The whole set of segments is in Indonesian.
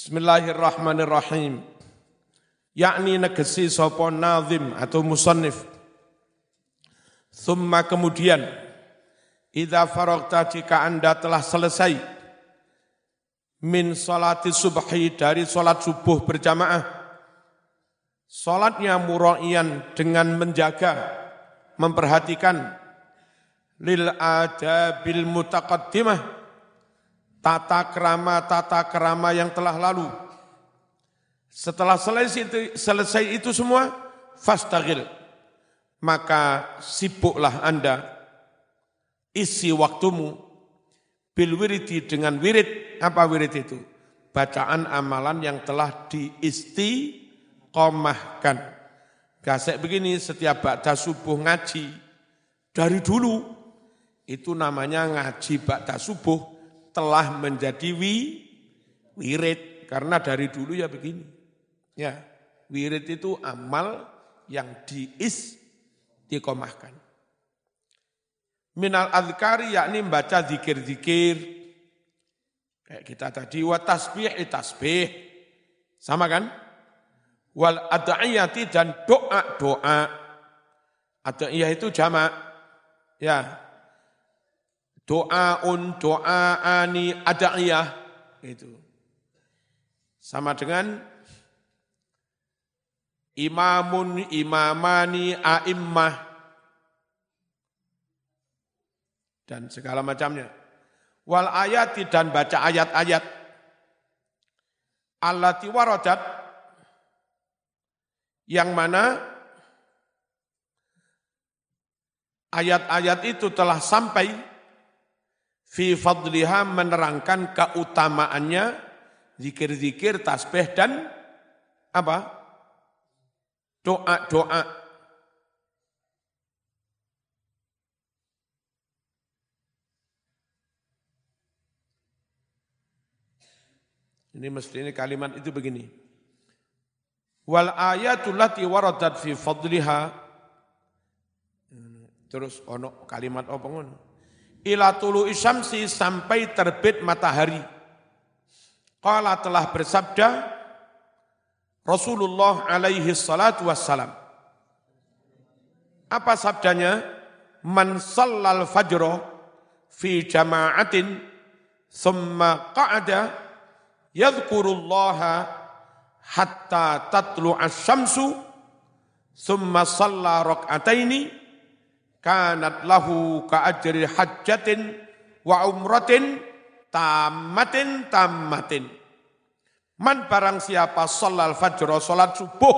Bismillahirrahmanirrahim. Yakni negesi sopo nazim atau musannif. Thumma kemudian, Idza faragta jika anda telah selesai min salati subhi dari salat subuh berjamaah, salatnya mura'ian dengan menjaga, memperhatikan lil adabil mutaqaddimah tata kerama tata kerama yang telah lalu. Setelah selesai itu, selesai itu semua fastagil. Maka sibuklah Anda. Isi waktumu. Bil wiridi dengan wirid. Apa wirid itu? Bacaan amalan yang telah diistiqomahkan. Gasek begini setiap baca subuh ngaji. Dari dulu itu namanya ngaji bakda subuh telah menjadi wi, wirid. Karena dari dulu ya begini. Ya, wirid itu amal yang diis dikomahkan. Minal adhkari yakni membaca zikir-zikir. Kayak kita tadi, wa tasbih, tasbih. Sama kan? Wal ada'iyati dan doa-doa. Ada'iyah itu jamak. Ya, doaun, doaani, ada'iyah. Itu. Sama dengan imamun, imamani, a'immah. Dan segala macamnya. Wal ayati dan baca ayat-ayat. Allati waradat. Yang mana ayat-ayat itu telah sampai fi fadliha menerangkan keutamaannya zikir-zikir, tasbih dan apa? Doa-doa. Ini mesti ini kalimat itu begini. Wal ayatul lati waradat fi fadliha. Terus ono kalimat apa ngono? Ila tulu isyamsi sampai terbit matahari. Qala telah bersabda Rasulullah alaihi salatu wassalam. Apa sabdanya? Man sallal fajro fi jama'atin thumma qa'ada yadhkurullaha hatta tatlu asy-syamsu thumma salla rak'ataini kanat lahu ka ajri hajjatin wa umratin tamatin tamatin. Man barang siapa sholal fajr, sholat subuh,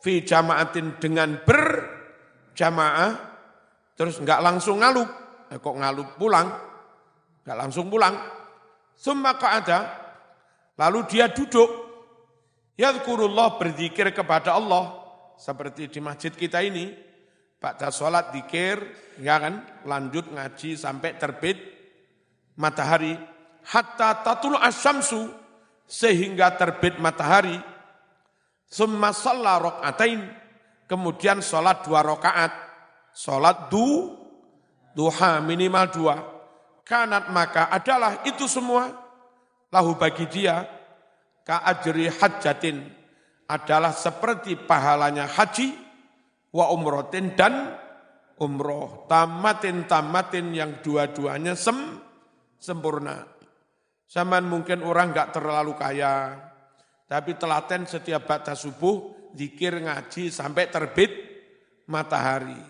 fi jamaatin dengan berjamaah, terus enggak langsung ngalup, eh, kok ngalup pulang, enggak langsung pulang. Summa ada, lalu dia duduk, yadhkurullah berzikir kepada Allah, seperti di masjid kita ini, Baca sholat dikir, ya kan, lanjut ngaji sampai terbit matahari. Hatta tatul asyamsu, sehingga terbit matahari. Summa sholat rok'atain, kemudian sholat dua rokaat. Sholat du, duha minimal dua. Kanat maka adalah itu semua, lahu bagi dia, ka ajri hajatin, adalah seperti pahalanya haji, wa umrotin dan umroh. Tamatin tamatin yang dua-duanya sem, sempurna. Zaman mungkin orang nggak terlalu kaya, tapi telaten setiap batas subuh, zikir ngaji sampai terbit matahari.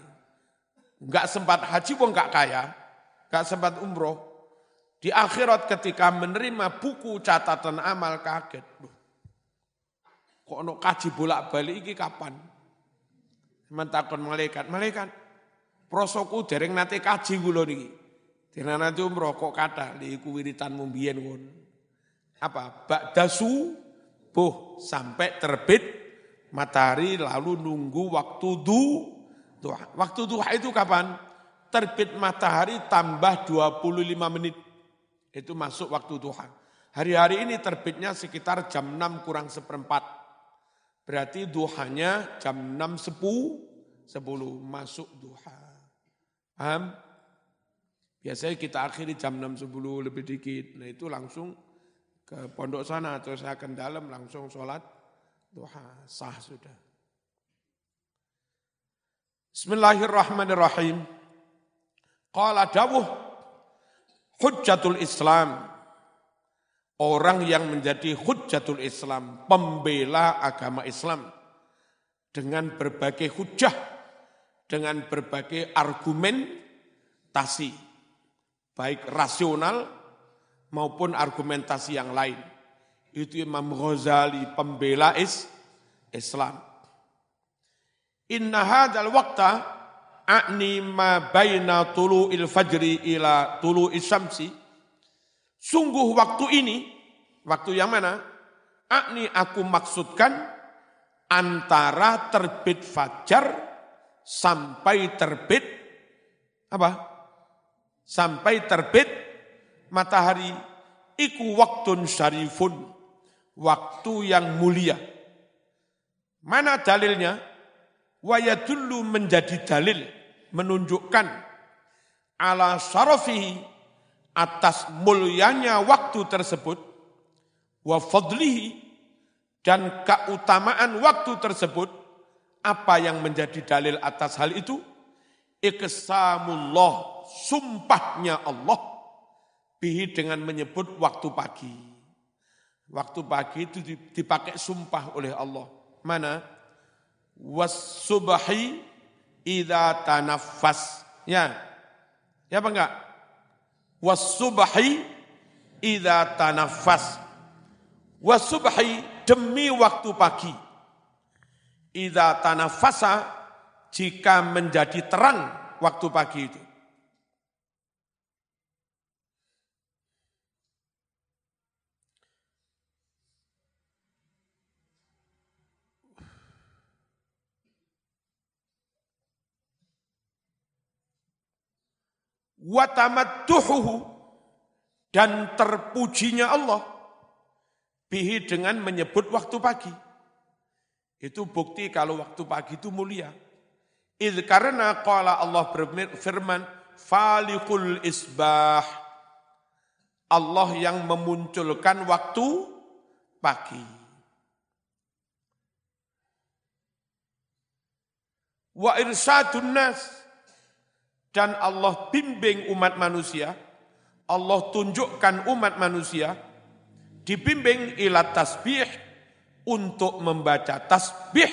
Nggak sempat haji pun nggak kaya, nggak sempat umroh. Di akhirat ketika menerima buku catatan amal kaget. Kok ono kaji bolak-balik ini kapan? Mentakon malaikat, malaikat, prosoku dereng nate kaji kula niki. Dina nanti umroh kok kata iku wiritanmu mbiyen ngono. Apa? Ba'da subuh sampai terbit matahari lalu nunggu waktu du duha. Waktu duha itu kapan? Terbit matahari tambah 25 menit. Itu masuk waktu duha. Hari-hari ini terbitnya sekitar jam 6 kurang seperempat. Berarti duhanya jam 6 10, 10 masuk duha. Paham? Biasanya kita akhiri jam 6 10 lebih dikit. Nah itu langsung ke pondok sana atau saya akan dalam langsung sholat duha sah sudah. Bismillahirrahmanirrahim. Qala dawuh hujjatul Islam. Orang yang menjadi hujjatul Islam, pembela agama Islam dengan berbagai hujah, dengan berbagai argumentasi, baik rasional maupun argumentasi yang lain. Itu Imam Ghazali pembela is Islam. Inna hadal waqta a'ni ma baina tulu'il fajri ila tulu'is syamsi. Sungguh waktu ini, waktu yang mana? A'ni aku maksudkan antara terbit fajar sampai terbit apa? Sampai terbit matahari iku waktun syarifun, waktu yang mulia. Mana dalilnya? Wayadullu menjadi dalil, menunjukkan ala syarafihi atas mulianya waktu tersebut, wa fadlihi dan keutamaan waktu tersebut, apa yang menjadi dalil atas hal itu? Iksamullah, sumpahnya Allah bihi dengan menyebut waktu pagi. Waktu pagi itu dipakai sumpah oleh Allah. Mana? Wasubahi idha tanafas. Ya. Ya apa enggak? Wasubahi idha tanafas. Wasubahi demi waktu pagi. Idha tanafasa jika menjadi terang waktu pagi itu. Watamattuhuhu dan terpujinya Allah bihi dengan menyebut waktu pagi. Itu bukti kalau waktu pagi itu mulia. Idh karena qala Allah berfirman, falikul isbah. Allah yang memunculkan waktu pagi. Wa irsadun nas dan Allah bimbing umat manusia, Allah tunjukkan umat manusia, dibimbing ilat tasbih untuk membaca tasbih.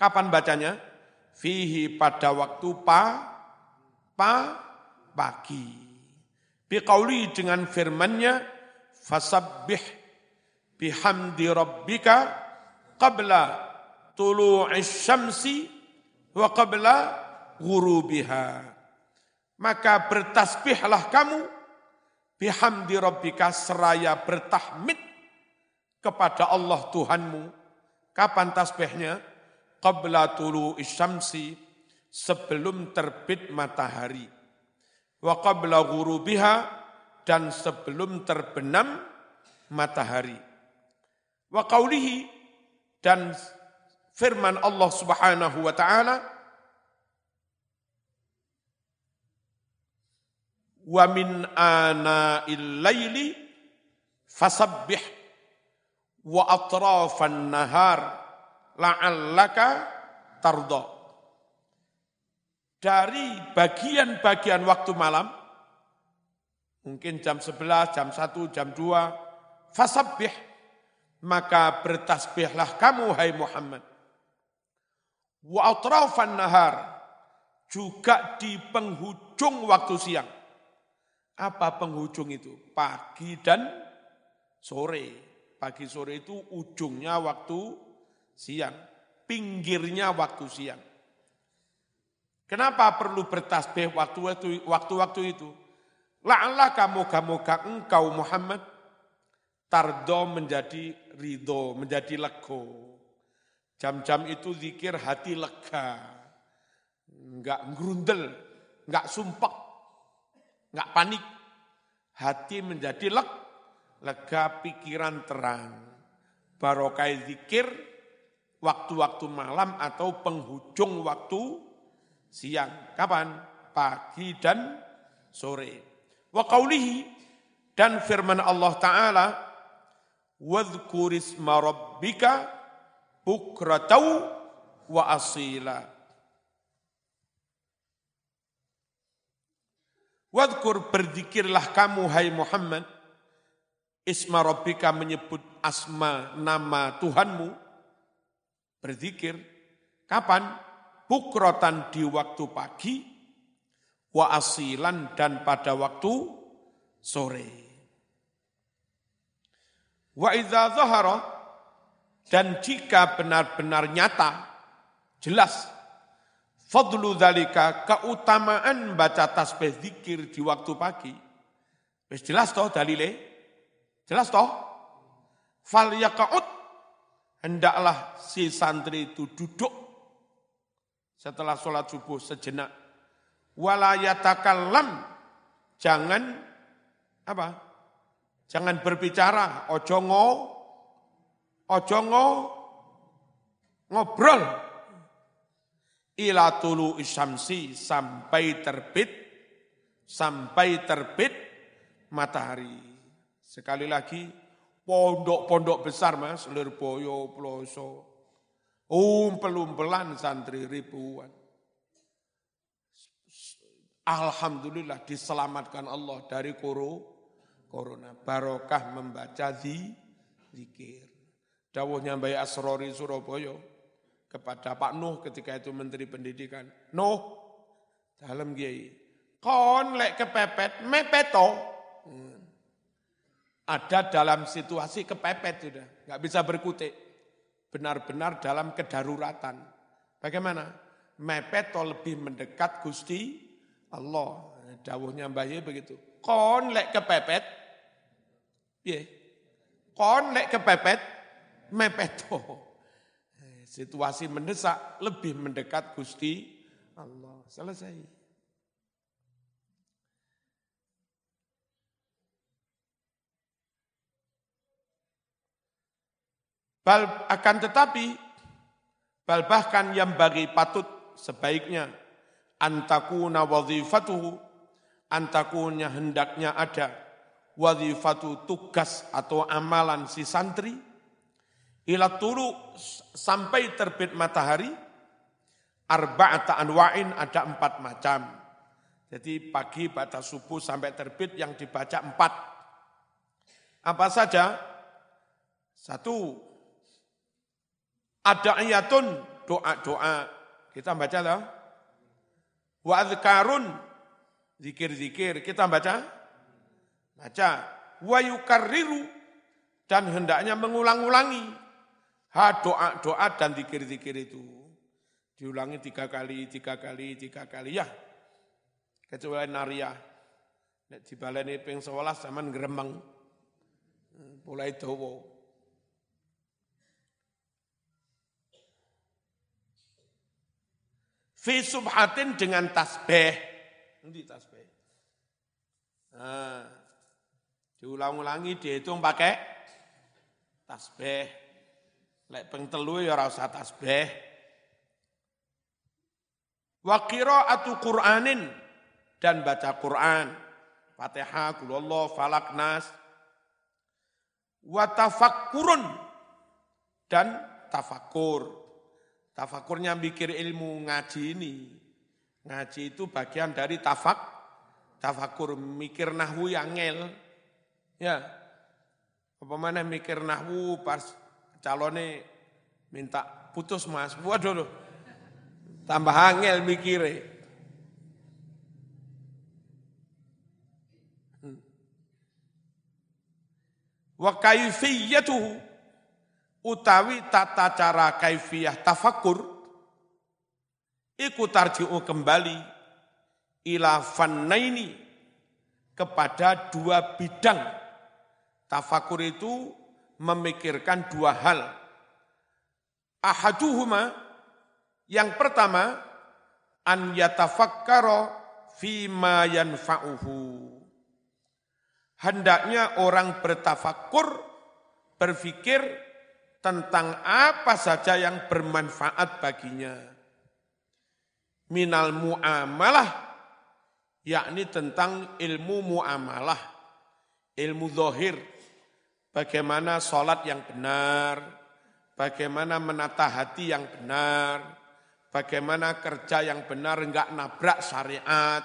Kapan bacanya? Fihi pada waktu pa, pa, pagi. Biqauli dengan firmannya, fasabbih bihamdi rabbika qabla tulu'is syamsi wa qabla ghurubiha maka bertasbihlah kamu bihamdi rabbika seraya bertahmid kepada Allah Tuhanmu. Kapan tasbihnya? Qabla tulu isyamsi, sebelum terbit matahari. Wa qabla ghurubiha, dan sebelum terbenam matahari. Wa qawlihi, dan firman Allah subhanahu wa ta'ala, wa min ana illaili fasabbih wa atrafan nahar la'allaka tardo. Dari bagian-bagian waktu malam, mungkin jam 11, jam 1, jam 2, fasabbih, maka bertasbihlah kamu hai Muhammad. Wa atrafan nahar, juga di penghujung waktu siang apa penghujung itu? Pagi dan sore. Pagi sore itu ujungnya waktu siang, pinggirnya waktu siang. Kenapa perlu bertasbih waktu waktu-waktu itu? La'allah kamu kamu engkau Muhammad tardo menjadi ridho, menjadi lego. Jam-jam itu zikir hati lega. Enggak ngerundel, enggak sumpek, nggak panik. Hati menjadi leg, lega pikiran terang. Barokai zikir, waktu-waktu malam atau penghujung waktu siang. Kapan? Pagi dan sore. Wa qawlihi, dan firman Allah Ta'ala, rabbika bukratau wa asila. Wadkur berzikirlah kamu hai Muhammad, isma rabbika menyebut asma nama Tuhanmu, berzikir, kapan? Bukrotan di waktu pagi, wa asilan dan pada waktu sore. Wa idza zahara dan jika benar-benar nyata, jelas Fadlu dalika keutamaan baca tasbih zikir di waktu pagi. Wis jelas toh dalile? Jelas toh? Fal yaqaut hendaklah si santri itu duduk setelah sholat subuh sejenak. Walayatakallam jangan apa? Jangan berbicara, ojo ngo, ojo ngo, ngobrol ila tulu isyamsi sampai terbit sampai terbit matahari. Sekali lagi pondok-pondok besar Mas, Lirboyo, Ploso. Umpel-umpelan santri ribuan. Alhamdulillah diselamatkan Allah dari koro, corona. Barokah membaca zikir. Dawuhnya Mbak Asrori Surabaya kepada Pak Nuh ketika itu Menteri Pendidikan. Nuh, dalam kiai, kon lek kepepet, mepeto. Hmm. Ada dalam situasi kepepet sudah, nggak bisa berkutik. Benar-benar dalam kedaruratan. Bagaimana? Mepeto lebih mendekat Gusti Allah. Dawuhnya Mbah Ye begitu. Kon lek kepepet, ye. Kon lek kepepet, mepeto situasi mendesak lebih mendekat Gusti Allah. Selesai. Bal akan tetapi bal bahkan yang bagi patut sebaiknya antakuna wazifatuhu antakunya hendaknya ada wazifatu tugas atau amalan si santri ila tulu sampai terbit matahari arba'ata anwa'in ada empat macam. Jadi pagi baca subuh sampai terbit yang dibaca empat. Apa saja? Satu, ada ayatun doa-doa. Kita baca lah. Wa adhkarun, zikir-zikir. Kita baca? Baca. Wa yukarriru, dan hendaknya mengulang-ulangi Ha doa-doa dan zikir-zikir itu. Diulangi tiga kali, tiga kali, tiga kali. Ya, kecuali naria. Nek dibaleni ping 11 zaman gremeng. Mulai dawa. Fi subhatin dengan tasbih. Nanti tasbih. Nah, diulang-ulangi dihitung pakai tasbih. Lek peng telu ya ora usah tasbih. Wa qiraatu Qur'anin dan baca Quran. Fatihah, Qulullah, Falak, Nas. Wa tafakkurun dan tafakur. Tafakurnya mikir ilmu ngaji ini. Ngaji itu bagian dari tafak, tafakur mikir nahwu yang ngel. Ya. Apa mana mikir nahwu pas calonnya minta putus mas, waduh tambah angel mikire. Wa kaifiyatuhu utawi tata cara kaifiyah tafakur iku tarji'u kembali ila fannaini kepada dua bidang. Tafakur itu memikirkan dua hal. Ahaduhuma, yang pertama, an yatafakkaro fima yanfa'uhu. Hendaknya orang bertafakur, berpikir tentang apa saja yang bermanfaat baginya. Minal mu'amalah, yakni tentang ilmu mu'amalah, ilmu zohir, bagaimana sholat yang benar, bagaimana menata hati yang benar, bagaimana kerja yang benar enggak nabrak syariat,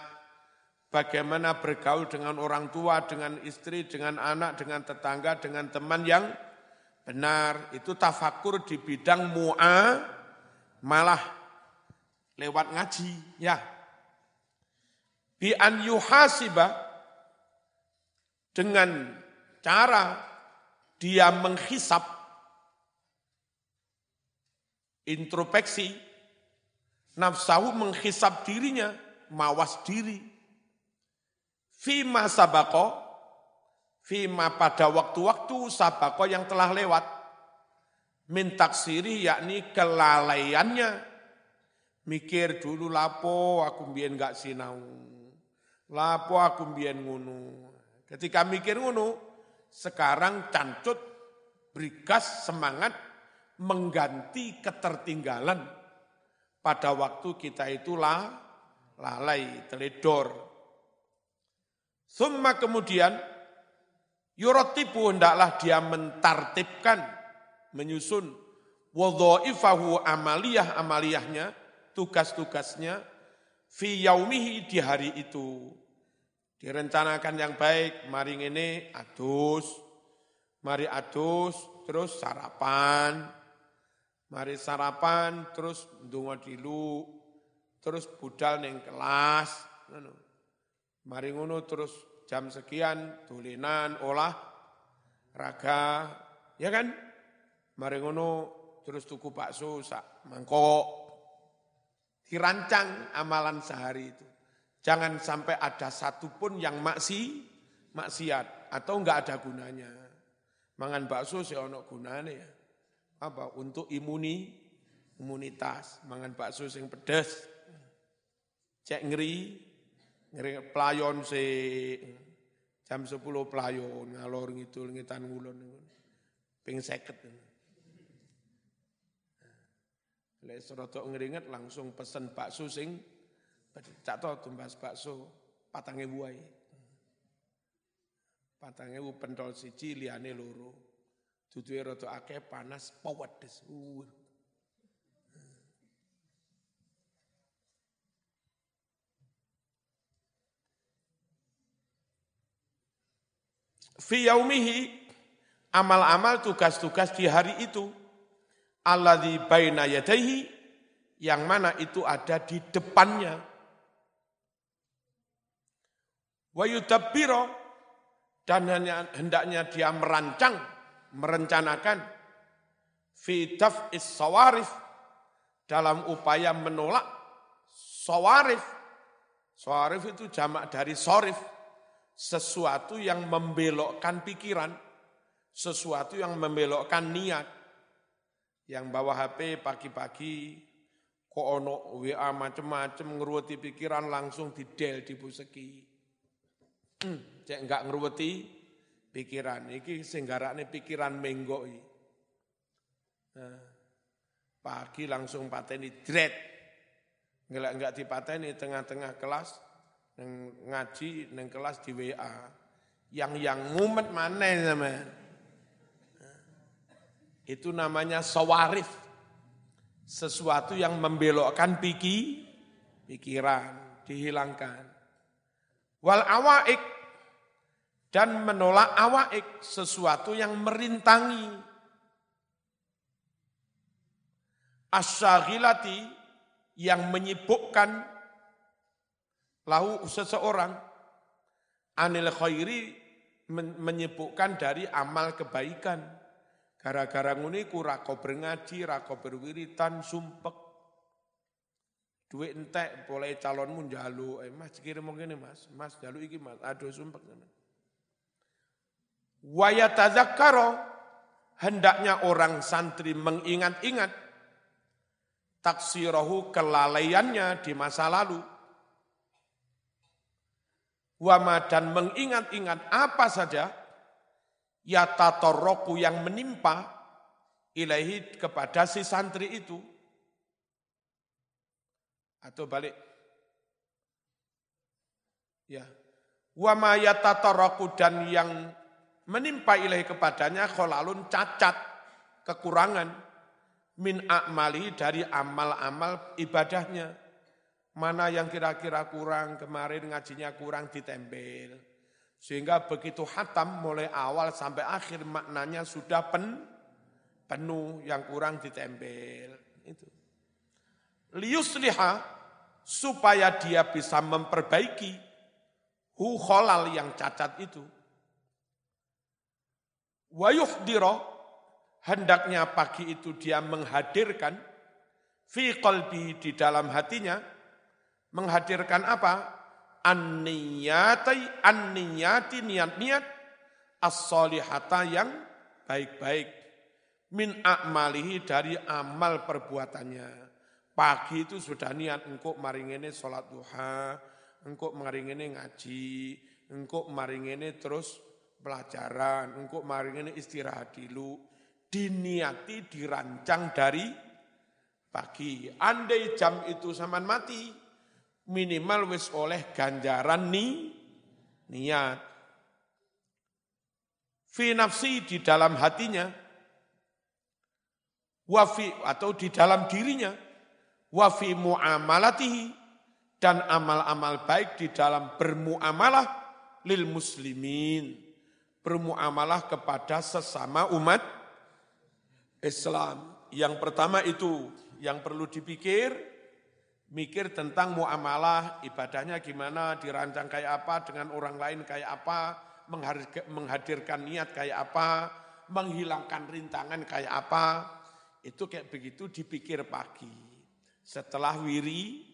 bagaimana bergaul dengan orang tua, dengan istri, dengan anak, dengan tetangga, dengan teman yang benar. Itu tafakur di bidang mu'a malah lewat ngaji, ya. Bi an yuhasiba dengan cara dia menghisap introspeksi nafsahu menghisap dirinya mawas diri. Fima sabako fima pada waktu-waktu sabako yang telah lewat. Min taksiri yakni kelalaiannya. Mikir dulu lapo aku mbien gak sinau. Lapo aku mbien ngunu ketika mikir ngunu sekarang cancut, berikas, semangat, mengganti ketertinggalan pada waktu kita itu lah, lalai, teledor. Summa kemudian, yurotibu hendaklah dia mentartibkan, menyusun wadha'ifahu amaliyah amaliyahnya, tugas-tugasnya, fi yaumihi di hari itu. Direncanakan yang baik, mari ini adus, mari adus, terus sarapan, mari sarapan, terus dungo dilu, terus budal neng kelas, mari ngono terus jam sekian tulinan olah raga, ya kan? Mari ngono terus tuku bakso sak mangkok. Dirancang amalan sehari itu. Jangan sampai ada satupun yang maksi, maksiat atau enggak ada gunanya. Mangan bakso sih ono gunanya ya. Apa? Untuk imuni, imunitas. Mangan bakso sing pedes. Cek ngeri, ngeri pelayon se jam 10 pelayon ngalor ngidul ngitan ngulon. Ping seket. Lek serotok ngeringet langsung pesen bakso sing Cak tau tumbas bakso patang ewu ae. Patang pentol siji liane loro. Duduke rada akeh panas pewedes. Uh. Fi yaumihi amal-amal tugas-tugas di hari itu alladzi baina yadayhi yang mana itu ada di depannya Wa yudabbiro dan hanya, hendaknya dia merancang, merencanakan fi daf'is sawarif dalam upaya menolak sawarif. Sawarif itu jamak dari sorif, sesuatu yang membelokkan pikiran, sesuatu yang membelokkan niat. Yang bawa HP pagi-pagi, kok ono WA macem-macem ngeruweti pikiran langsung di del di buseki cek enggak ngeruweti pikiran. Iki singgarakne pikiran menggo. Nah, pagi langsung pateni dret. Ngelak enggak dipateni tengah-tengah kelas neng ngaji neng kelas di WA. Yang yang ngumet mana sama. Itu namanya sawarif. Sesuatu yang membelokkan piki, pikiran, dihilangkan. Wal awaik dan menolak awaik sesuatu yang merintangi. Asyagilati yang menyibukkan lahu seseorang anil khairi menyibukkan dari amal kebaikan. Gara-gara nguni ku rako berngaji, rako berwiritan, sumpek, Duit entek boleh calonmu jalu, eh mas kirim mungkin mas, mas jalu iki mas, aduh sumpah sama. Wayatadzakaro hendaknya orang santri mengingat-ingat taksirohu kelalaiannya di masa lalu. Wama dan mengingat-ingat apa saja yatatoroku yang menimpa ilahi kepada si santri itu atau balik. Ya. Wa ma dan yang menimpa ilahi kepadanya kholalun cacat, kekurangan min akmali dari amal-amal ibadahnya. Mana yang kira-kira kurang, kemarin ngajinya kurang ditempel. Sehingga begitu hatam mulai awal sampai akhir maknanya sudah pen, penuh, yang kurang ditempel. Itu. Liusliha supaya dia bisa memperbaiki hu kholal yang cacat itu. Wayuhdiro hendaknya pagi itu dia menghadirkan fi qalbi di dalam hatinya menghadirkan apa? An-niyati an-niyati niat-niat as-solihata yang baik-baik min a'malihi dari amal perbuatannya. Pagi itu sudah niat engkau maringene sholat duha, engkau maringene ngaji, engkau maringene terus pelajaran, engkau maringene istirahat dulu. Diniati, dirancang dari pagi. Andai jam itu saman mati, minimal wis oleh ganjaran ni, niat. Fi nafsi di dalam hatinya, wafi atau di dalam dirinya, wa fi muamalatihi dan amal-amal baik di dalam bermuamalah lil muslimin bermuamalah kepada sesama umat Islam. Yang pertama itu yang perlu dipikir mikir tentang muamalah ibadahnya gimana, dirancang kayak apa, dengan orang lain kayak apa, menghadirkan niat kayak apa, menghilangkan rintangan kayak apa. Itu kayak begitu dipikir pagi setelah wiri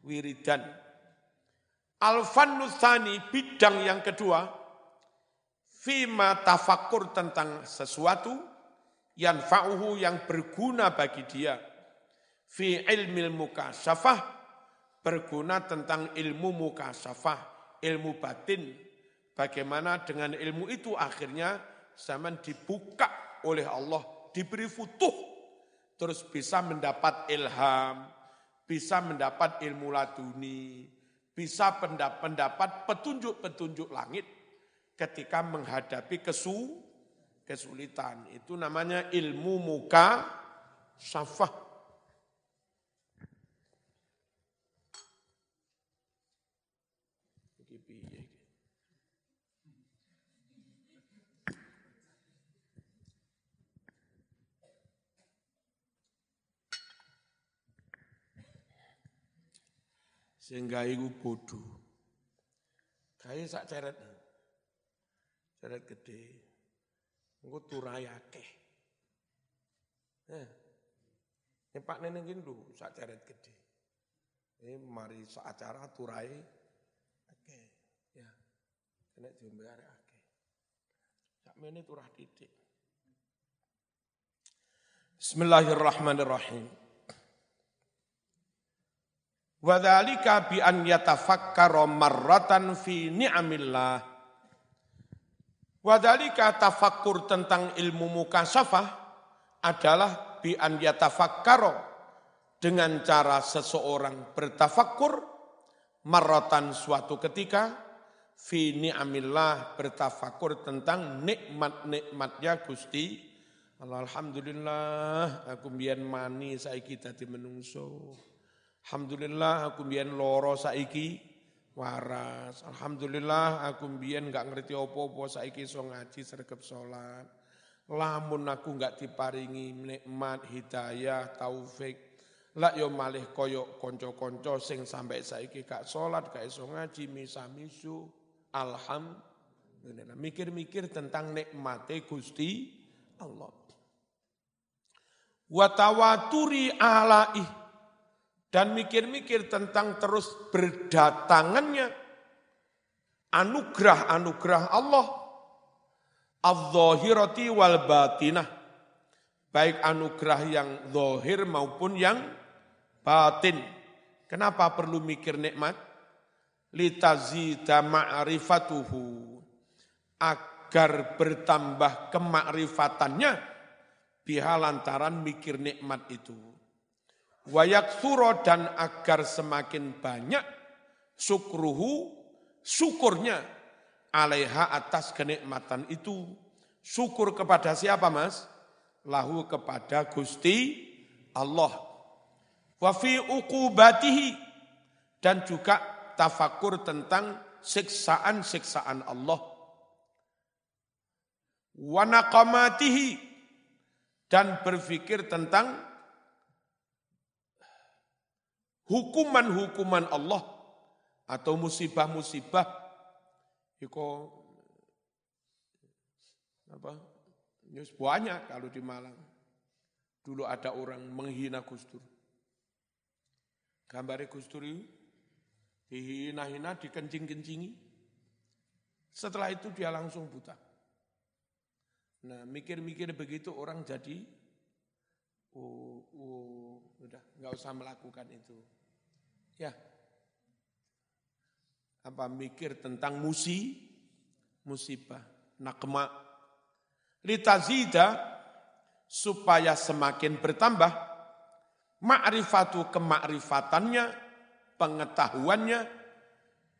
wiridan. Al-fannusani bidang yang kedua fima tafakur tentang sesuatu yang fa'uhu yang berguna bagi dia. Fi ilmil mukasyafah berguna tentang ilmu mukasyafah ilmu batin. Bagaimana dengan ilmu itu? Akhirnya zaman dibuka oleh Allah diberi futuh terus bisa mendapat ilham, bisa mendapat ilmu laduni, bisa mendapat petunjuk-petunjuk langit ketika menghadapi kesu, kesulitan. Itu namanya ilmu muka syafah. Sehingga iku bodoh. Kayak sak ceret. Ceret gede. Engko turai akeh. Eh. Ini Pak Neneng lho sak ceret gede. Ini mari sak acara turai akeh. Ya. Kena diombe arek akeh. Sak mene turah titik. Bismillahirrahmanirrahim. Wadhalika bi an yatafakkara marratan fi ni'amillah. Wadhalika tafakkur tentang ilmu mukasafah adalah bi an yatafakkara dengan cara seseorang bertafakkur marratan suatu ketika fi ni'amillah bertafakkur tentang nikmat-nikmatnya Gusti Alhamdulillah aku biyen mani saiki dadi menungso. Alhamdulillah aku mbiyen loro saiki waras. Alhamdulillah aku mbiyen enggak ngerti apa-apa saiki iso ngaji sregep salat. Lamun aku enggak diparingi nikmat hidayah taufik lak yo malih koyo konco-konco sing sampai saiki gak salat gak iso ngaji misa-misu. Alhamdulillah. Mikir-mikir tentang nikmate Gusti Allah. Wa tawaturi alaih dan mikir-mikir tentang terus berdatangannya anugerah-anugerah Allah. Al-zahirati wal batinah. Baik anugerah yang zahir maupun yang batin. Kenapa perlu mikir nikmat? Litazida ma'rifatuhu. Agar bertambah kemakrifatannya biha lantaran mikir nikmat itu wayak suro dan agar semakin banyak sukruhu syukurnya alaiha atas kenikmatan itu. Syukur kepada siapa mas? Lahu kepada Gusti Allah. Wa fi uqubatihi dan juga tafakur tentang siksaan-siksaan Allah. Wa naqamatihi dan berpikir tentang hukuman-hukuman Allah atau musibah-musibah iko apa News banyak kalau di Malang. Dulu ada orang menghina Gus Dur. Gambarnya Gus itu dihina-hina, dikencing-kencingi. Setelah itu dia langsung buta. Nah, mikir-mikir begitu orang jadi, oh, oh udah nggak usah melakukan itu. Ya, apa mikir tentang musi, musibah, nakma, litazida supaya semakin bertambah ma'rifatu kemakrifatannya, pengetahuannya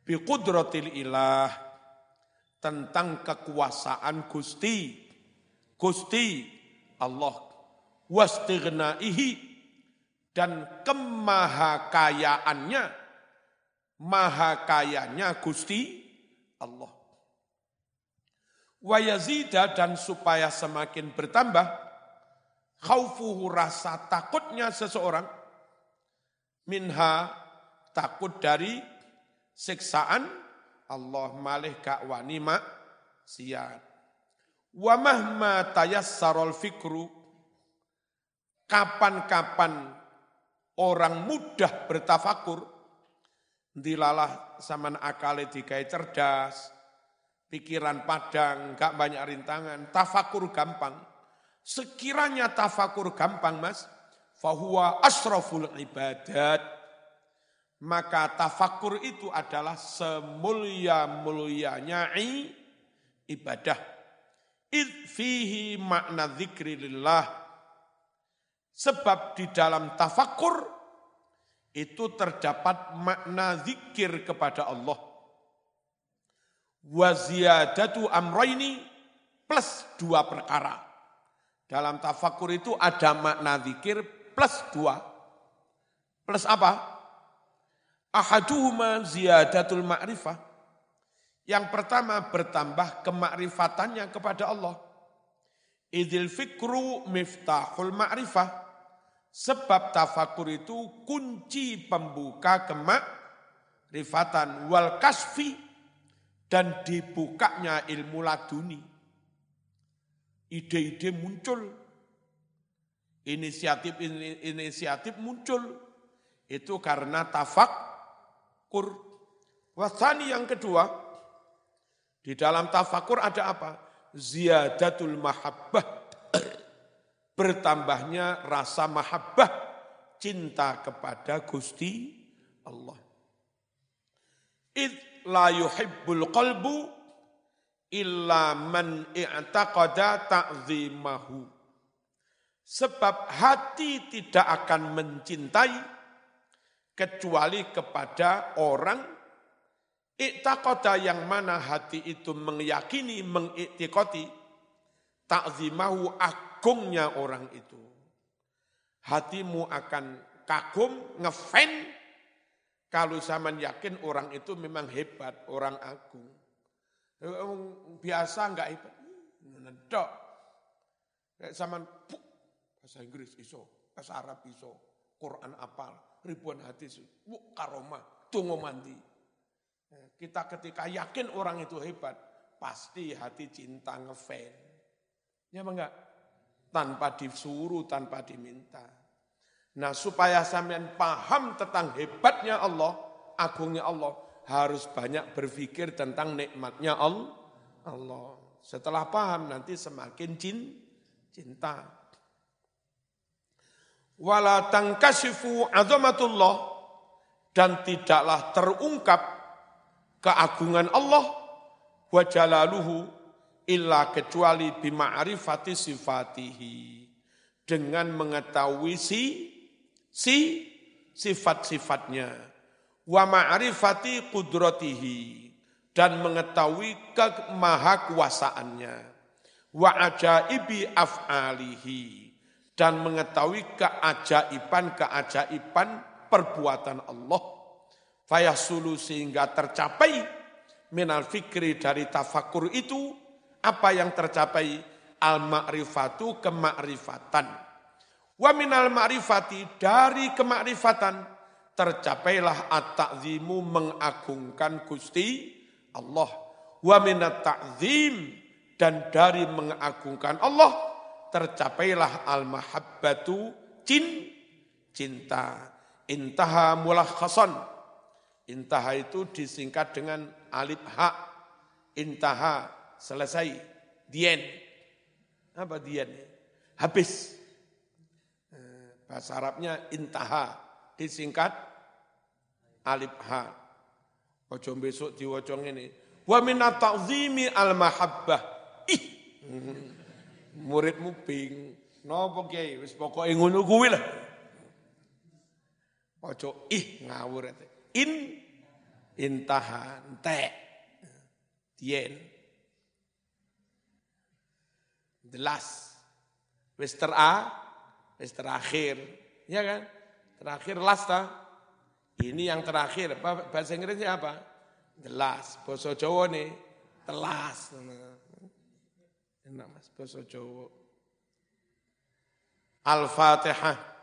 biqudratil ilah tentang kekuasaan Gusti. Gusti Allah wastighnaihi dan kemahakayaannya maha kayanya Gusti Allah. Wa yazida dan supaya semakin bertambah khaufuhu rasa takutnya seseorang minha takut dari siksaan Allah malih gak wani maksiat. Wa mahma tayassarul fikru kapan-kapan orang mudah bertafakur dilalah zaman akale dikai cerdas pikiran padang, gak banyak rintangan, tafakur gampang. Sekiranya tafakur gampang mas, fahuwa asraful ibadat. Maka tafakur itu adalah semulia-mulianya ibadah. Id fihi makna zikrillah. Sebab di dalam tafakur itu terdapat makna zikir kepada Allah waziyadatu amroini plus dua perkara. Dalam tafakur itu ada makna zikir plus dua. Plus apa? Ahaduhuma ziyadatul ma'rifah. Yang pertama bertambah kemakrifatannya kepada Allah. Idil fikru miftahul ma'rifah. Sebab tafakur itu kunci pembuka kemakrifatan. Wal kasfi dan dibukanya ilmu laduni. Ide-ide muncul, inisiatif-inisiatif muncul. Itu karena tafakur. Wasani yang kedua, di dalam tafakur ada apa? Ziyadatul mahabbah. Bertambahnya rasa mahabbah, cinta kepada Gusti Allah. It la yuhibbul qalbu illa man i'taqada ta'zimahu. Sebab hati tidak akan mencintai kecuali kepada orang i'taqada yang mana hati itu meyakini, mengiktikoti ta'zimahu agungnya orang itu. Hatimu akan kagum, ngefan kalau zaman yakin orang itu memang hebat, orang agung. Biasa enggak hebat. Nedok. Kayak zaman bahasa Inggris iso, bahasa Arab iso, Quran apal, ribuan hadis, bu karomah, tunggu mandi. Kita ketika yakin orang itu hebat, pasti hati cinta ngefan. Ya enggak? Tanpa disuruh, tanpa diminta. Nah supaya sampean paham tentang hebatnya Allah, agungnya Allah, harus banyak berpikir tentang nikmatnya Allah. Allah. Setelah paham nanti semakin cinta. Wala tangkasifu azamatullah dan tidaklah terungkap keagungan Allah wa jalaluhu illa kecuali bima'rifati sifatihi. Dengan mengetahui si si sifat-sifatnya. Wa ma'rifati qudratihi. Dan mengetahui kemahakuasaannya wa ajaibi af'alihi. Dan mengetahui keajaiban-keajaiban perbuatan Allah. Fayasulu sehingga tercapai minal fikri dari tafakur itu apa yang tercapai? Al ma'rifatu kemakrifatan wa minal ma'rifati dari kemakrifatan tercapailah at-ta'zimu mengagungkan Gusti Allah. Wa minat ta'zim dan dari mengagungkan Allah tercapailah al-mahabbatu cin cinta. Intaha mulakhasan. Intaha itu disingkat dengan alif ha. Intaha selesai dien apa dien habis eh, bahasa Arabnya intaha disingkat alif ha Ojo besok diwaca ini. Wa min ta'zimi al mahabbah. Ih. Muridmu ping. Napa kiai wis pokoke ngono kuwi lah. Ojo ih ngawur In intaha entek. Tien. The last. Wis tera, wis terakhir. Ya kan? Terakhir last ta? Ini yang terakhir, bahasa Inggrisnya apa? Jelas, bahasa Jawa nih, telas. Enak mas, bahasa Jawa. Al-Fatihah.